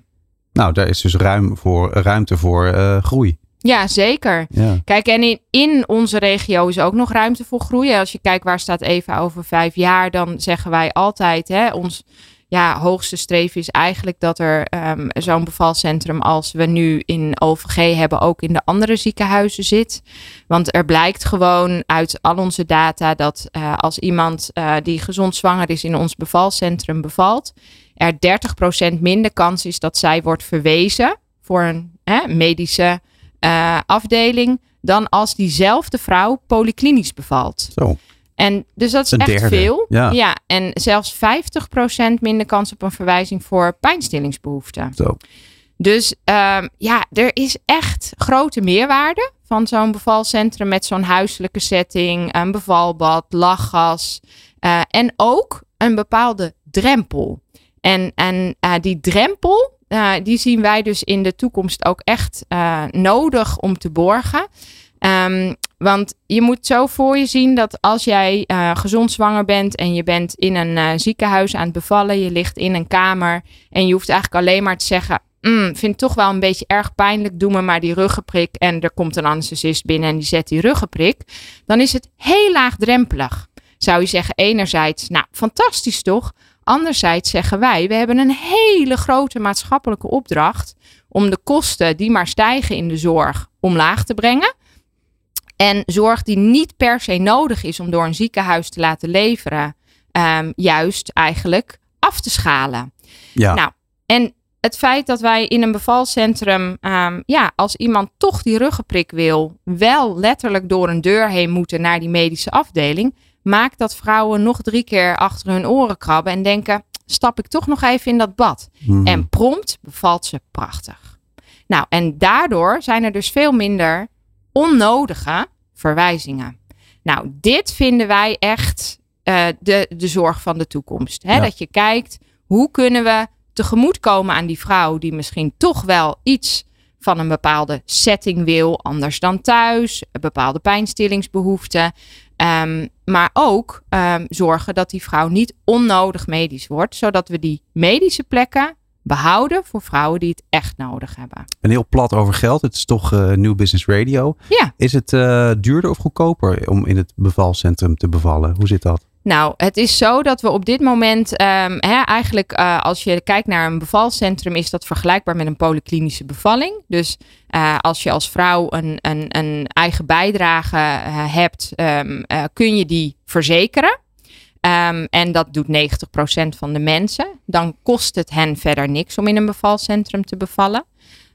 Nou, daar is dus ruim voor, ruimte voor eh, groei. Ja, zeker. Ja. Kijk, en in, in onze regio is ook nog ruimte voor groei. Als je kijkt waar staat Eva over vijf jaar, dan zeggen wij altijd, hè, ons ja, hoogste streven is eigenlijk dat er ehm, zo'n bevalcentrum als we nu in OVG hebben, ook in de andere ziekenhuizen zit. Want er blijkt gewoon uit al onze data dat eh, als iemand eh, die gezond zwanger is in ons bevalcentrum bevalt, er 30% minder kans is dat zij wordt verwezen voor een hè, medische eh, afdeling dan als diezelfde vrouw polyklinisch bevalt. Zo. En dus dat is Een echt derde, veel. ja. en zelfs 50% minder kans op een verwijzing voor pijnstillingsbehoeften. Zo. Dus ehm, ja, er is echt grote meerwaarde van zo'n bevalcentrum met zo'n huiselijke setting, een bevalbad, lachgas eh, en ook een bepaalde drempel. En, en eh, die drempel, eh, die zien wij dus in de toekomst ook echt nodig om te borgen. Ehm, want je moet zo voor je zien dat als jij eh, gezond zwanger bent en je bent in een eh, ziekenhuis aan het bevallen, je ligt in een kamer en je hoeft eigenlijk alleen maar te zeggen: "Mm, vind het toch wel een beetje erg pijnlijk, doe me maar die ruggenprik. En er komt een anesthesist binnen en die zet die ruggenprik. Dan is het heel laagdrempelig. Zou je zeggen, enerzijds, nou fantastisch toch? Anderzijds zeggen wij, we hebben een hele grote maatschappelijke opdracht om de kosten die maar stijgen in de zorg omlaag te brengen. En zorg die niet per se nodig is om door een ziekenhuis te laten leveren, ehm, juist eigenlijk af te schalen. Ja. Nou, en het feit dat wij in een bevalcentrum, ehm, ja, als iemand toch die ruggenprik wil, wel letterlijk door een deur heen moeten naar die medische afdeling, maakt dat vrouwen nog drie keer achter hun oren krabben en denken: stap ik toch nog even in dat bad? Mhm. En prompt bevalt ze prachtig. Nou, en daardoor zijn er dus veel minder onnodige verwijzingen. Nou, dit vinden wij echt eh, de, de zorg van de toekomst. Hè? Ja. Dat je kijkt, hoe kunnen we tegemoetkomen aan die vrouw die misschien toch wel iets van een bepaalde setting wil, anders dan thuis, bepaalde pijnstillingsbehoeften. Ehm, maar ook ehm, zorgen dat die vrouw niet onnodig medisch wordt, zodat we die medische plekken behouden voor vrouwen die het echt nodig hebben. En heel plat over geld. Het is toch uh, New Business Radio. Ja. Is het uh, duurder of goedkoper om in het bevalcentrum te bevallen? Hoe zit dat? Nou, het is zo dat we op dit moment um, hè, eigenlijk uh, als je kijkt naar een bevalcentrum is dat vergelijkbaar met een polyklinische bevalling. Dus uh, als je als vrouw een, een, een eigen bijdrage uh, hebt, um, kun je die verzekeren. Um, en dat doet 90% van de mensen. Dan kost het hen verder niks om in een bevalcentrum te bevallen.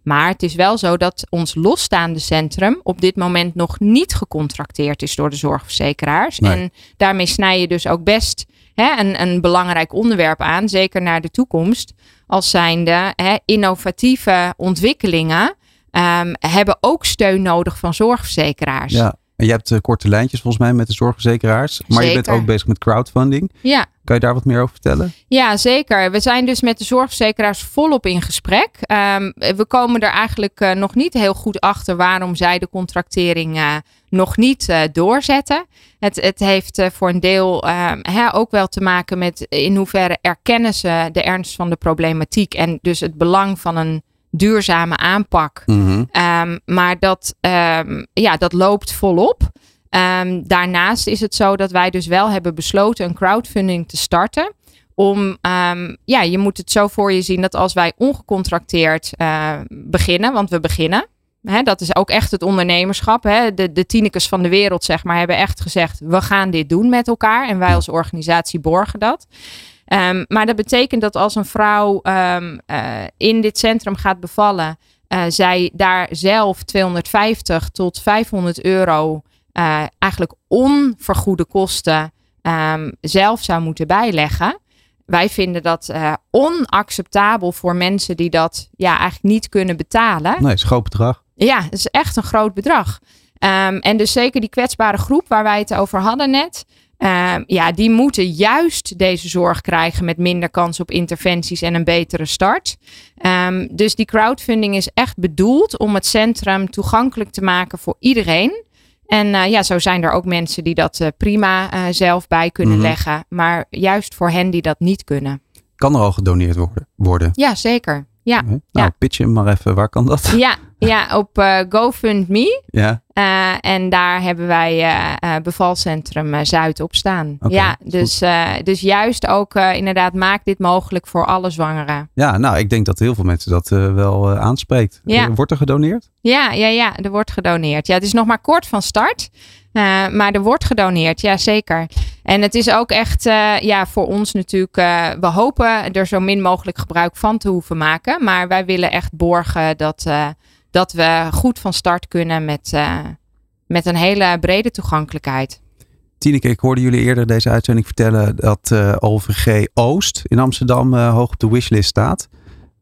Maar het is wel zo dat ons losstaande centrum op dit moment nog niet gecontracteerd is door de zorgverzekeraars. Nee. En daarmee snij je dus ook best hè, een, een belangrijk onderwerp aan, zeker naar de toekomst. Als zijnde hè, innovatieve ontwikkelingen um, hebben ook steun nodig van zorgverzekeraars. Ja. En je hebt uh, korte lijntjes volgens mij met de zorgverzekeraars. Maar Zeker. je bent ook bezig met crowdfunding. Ja. Kan je daar wat meer over vertellen? Ja, zeker. We zijn dus met de zorgverzekeraars volop in gesprek. Um, we komen er eigenlijk uh, nog niet heel goed achter waarom zij de contractering uh, nog niet uh, doorzetten. Het, het heeft voor een deel hè, ook wel te maken met in hoeverre erkennen ze de ernst van de problematiek en dus het belang van een duurzame aanpak. Mm -hmm. um, maar dat, um, ja, dat loopt volop. Um, daarnaast is het zo dat wij dus wel hebben besloten een crowdfunding te starten. Om, ja, je moet het zo voor je zien dat als wij ongecontracteerd uh, beginnen, want we beginnen. Hè, dat is ook echt het ondernemerschap. Hè. De, de van de wereld, zeg maar, hebben echt gezegd: we gaan dit doen met elkaar. En wij als organisatie borgen dat. Um, maar dat betekent dat als een vrouw um, uh, in dit centrum gaat bevallen, uh, zij daar zelf 250 tot 500 euro uh, eigenlijk onvergoede kosten um, zelf zou moeten bijleggen. Wij vinden dat onacceptabel voor mensen die dat ja, eigenlijk niet kunnen betalen. Nee, het is een groot bedrag. Ja, het is echt een groot bedrag. en dus zeker die kwetsbare groep waar wij het over hadden net. Uh, ja, die moeten juist deze zorg krijgen met minder kans op interventies en een betere start. Um, dus die crowdfunding is echt bedoeld om het centrum toegankelijk te maken voor iedereen. En uh, ja, zo zijn er ook mensen die dat uh, prima zelf bij kunnen Mhm. leggen. Maar juist voor hen die dat niet kunnen. Kan er al gedoneerd worden? worden? Ja, zeker. Ja? Nou, ja. pitch hem maar even. Waar kan dat? ja, ja op uh, GoFundMe. Ja. Uh, en daar hebben wij uh, bevalcentrum Zuid op staan. Ja, dus, dus juist ook inderdaad maak dit mogelijk voor alle zwangeren. Ja, nou, ik denk dat heel veel mensen dat wel aanspreekt. Ja. Wordt er gedoneerd? Ja, ja, ja, er wordt gedoneerd. Ja, het is nog maar kort van start. Maar er wordt gedoneerd, ja zeker. En het is ook echt uh, ja, voor ons natuurlijk, uh, we hopen er zo min mogelijk gebruik van te hoeven maken. Maar wij willen echt borgen dat, dat we goed van start kunnen met, met een hele brede toegankelijkheid. Tineke, ik hoorde jullie eerder deze uitzending vertellen dat OVG Oost in Amsterdam hoog op de wishlist staat.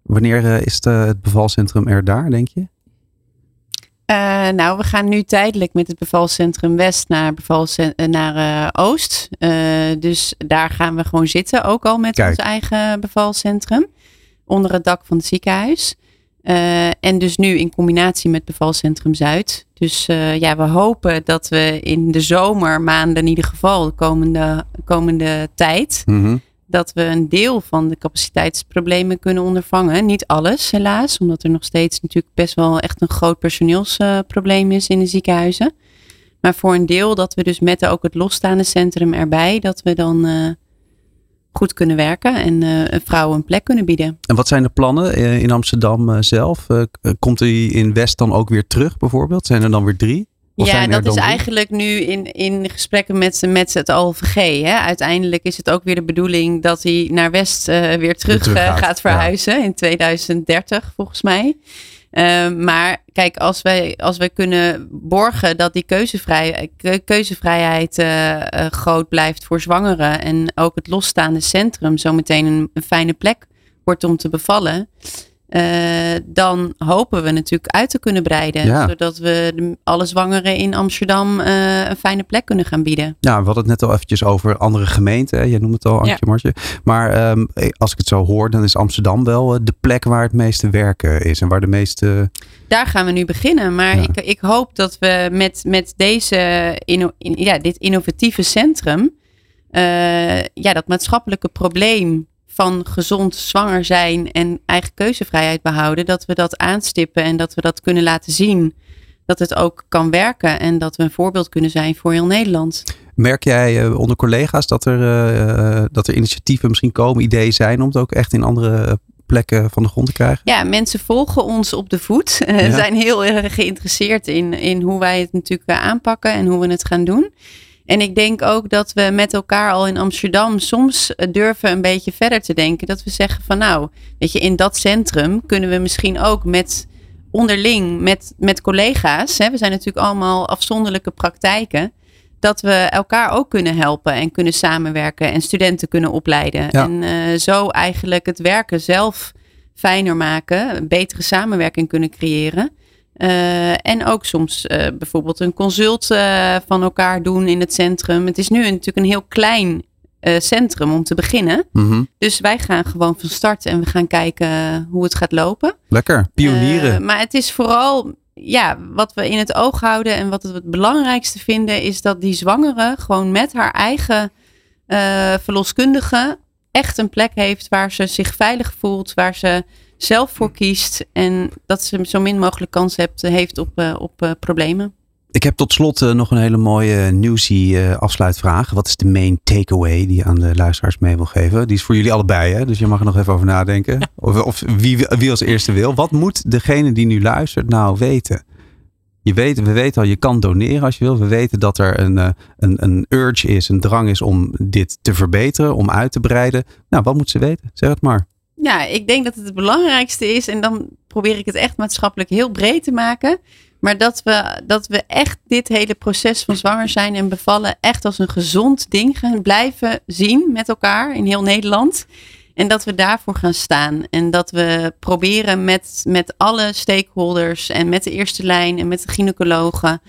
Wanneer is het, het bevalcentrum er daar, denk je? Uh, nou, we gaan nu tijdelijk met het bevalcentrum West naar, bevalcent naar uh, Oost. Uh, dus daar gaan we gewoon zitten, ook al met Kijk. ons eigen bevalcentrum. Onder het dak van het ziekenhuis. en dus nu in combinatie met bevalcentrum Zuid. Dus ja, we hopen dat we in de zomermaanden in ieder geval, de komende, komende tijd... Mm -hmm dat we een deel van de capaciteitsproblemen kunnen ondervangen. Niet alles, helaas, omdat er nog steeds natuurlijk best wel echt een groot personeelsprobleem is in de ziekenhuizen. Maar voor een deel dat we dus met ook het losstaande centrum erbij, dat we dan uh, goed kunnen werken en uh, vrouwen een plek kunnen bieden. En wat zijn de plannen in Amsterdam zelf? komt die in West dan ook weer terug bijvoorbeeld? Zijn er dan weer drie? Of ja, dat is eigenlijk nu in, in gesprekken met, met het OVG. Hè. Uiteindelijk is het ook weer de bedoeling dat hij naar West uh, weer terug, terug gaat. Gaat. verhuizen ja. in 2030 volgens mij. Uh, maar kijk, als wij, als wij kunnen borgen dat die keuzevrij, keuzevrijheid uh, groot blijft voor zwangeren en ook het losstaande centrum zometeen een, een fijne plek wordt om te bevallen. Uh, dan hopen we natuurlijk uit te kunnen breiden. Ja. Zodat we alle zwangeren in Amsterdam uh, een fijne plek kunnen gaan bieden. Ja, we hadden het net al eventjes over andere gemeenten. Hè? Jij noemt het al, Antje Ja. Martje. Maar um, als ik het zo hoor, dan is Amsterdam wel uh, de plek waar het meeste werken is. En waar de meeste... Daar gaan we nu beginnen. Maar Ja. ik, ik hoop dat we met, met deze inno, in, ja, dit innovatieve centrum... uh, ja, dat maatschappelijke probleem van gezond zwanger zijn en eigen keuzevrijheid behouden, dat we dat aanstippen en dat we dat kunnen laten zien. Dat het ook kan werken en dat we een voorbeeld kunnen zijn voor heel Nederland. Merk jij uh, onder collega's dat er, uh, dat er initiatieven misschien komen, ideeën zijn om het ook echt in andere plekken van de grond te krijgen? Ja, mensen volgen ons op de voet. Ze ja. zijn heel erg geïnteresseerd in, in hoe wij het natuurlijk aanpakken en hoe we het gaan doen. En ik denk ook dat we met elkaar al in Amsterdam soms durven een beetje verder te denken. Dat we zeggen van nou, weet je, in dat centrum kunnen we misschien ook met onderling, met, met collega's. Hè, we zijn natuurlijk allemaal afzonderlijke praktijken. Dat we elkaar ook kunnen helpen en kunnen samenwerken en studenten kunnen opleiden. Ja. En uh, zo eigenlijk het werken zelf fijner maken, een betere samenwerking kunnen creëren. Uh, en ook soms uh, bijvoorbeeld een consult uh, van elkaar doen in het centrum. Het is nu natuurlijk een heel klein centrum om te beginnen. Mm -hmm. Dus wij gaan gewoon van start en we gaan kijken hoe het gaat lopen. Lekker, pionieren. maar het is vooral, ja, wat we in het oog houden en wat we het belangrijkste vinden, is dat die zwangere gewoon met haar eigen verloskundige echt een plek heeft waar ze zich veilig voelt, waar ze zelf voor kiest en dat ze zo min mogelijk kans hebt, heeft op, uh, op uh, problemen. Ik heb tot slot nog een hele mooie nieuwsie afsluitvraag. Wat is de main takeaway die je aan de luisteraars mee wil geven? Die is voor jullie allebei, hè? dus je mag er nog even over nadenken. Of, of wie, wie als eerste wil. Wat moet degene die nu luistert nou weten? Je weet, we weten al, je kan doneren als je wil. We weten dat er een, een, een urge is, een drang is om dit te verbeteren, om uit te breiden. Nou, wat moet ze weten? Zeg het maar. Ja, ik denk dat het het belangrijkste is, en dan probeer ik het echt maatschappelijk heel breed te maken. Maar dat we, dat we echt dit hele proces van zwanger zijn en bevallen echt als een gezond ding gaan blijven zien met elkaar in heel Nederland. En dat we daarvoor gaan staan. En dat we proberen met, met alle stakeholders en met de eerste lijn en met de gynaecologen.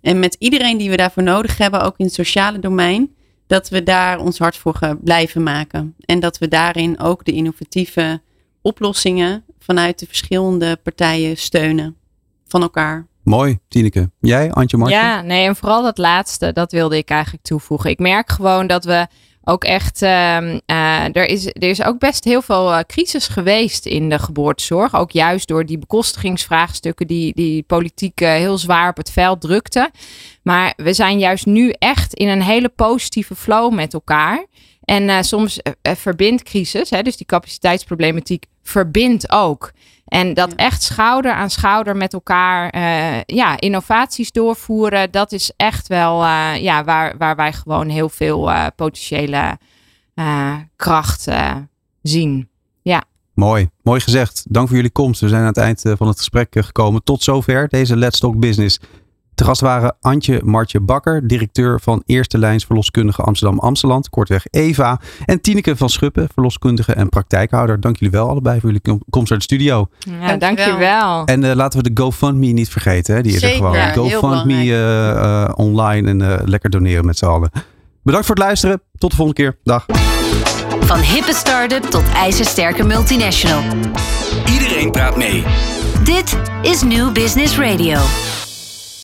En met iedereen die we daarvoor nodig hebben, ook in het sociale domein dat we daar ons hart voor blijven maken. En dat we daarin ook de innovatieve oplossingen vanuit de verschillende partijen steunen van elkaar. Mooi, Tineke. Jij, Antje Martje? Ja, nee, en vooral dat laatste, dat wilde ik eigenlijk toevoegen. Ik merk gewoon dat we ook echt, uh, uh, er, is, er is ook best heel veel uh, crisis geweest in de geboortezorg. Ook juist door die bekostigingsvraagstukken die, die politiek heel zwaar op het veld drukten. Maar we zijn juist nu echt in een hele positieve flow met elkaar. En soms verbindt crisis, hè, dus die capaciteitsproblematiek, verbindt ook. En dat echt schouder aan schouder met elkaar uh, ja, innovaties doorvoeren, dat is echt wel uh, ja, waar, waar wij gewoon heel veel uh, potentiële kracht zien. Ja. Mooi, mooi gezegd. Dank voor jullie komst. We zijn aan het eind van het gesprek gekomen. Tot zover deze Let's Talk Business. Te gast waren Antje Martje Bakker, directeur van Eerste Lijns Verloskundige Amsterdam-Amsteland, kortweg EVA. En Tineke van Schuppen, verloskundige en praktijkhouder. Dank jullie wel allebei voor jullie komst naar de studio. Ja, dank je wel. En uh, laten we de GoFundMe niet vergeten. Hè? Die is er gewoon. GoFundMe uh, uh, online en uh, lekker doneren met z'n allen. Bedankt voor het luisteren. Tot de volgende keer. Dag. Van hippe start-up tot ijzersterke multinational. Iedereen praat mee. Dit is New Business Radio.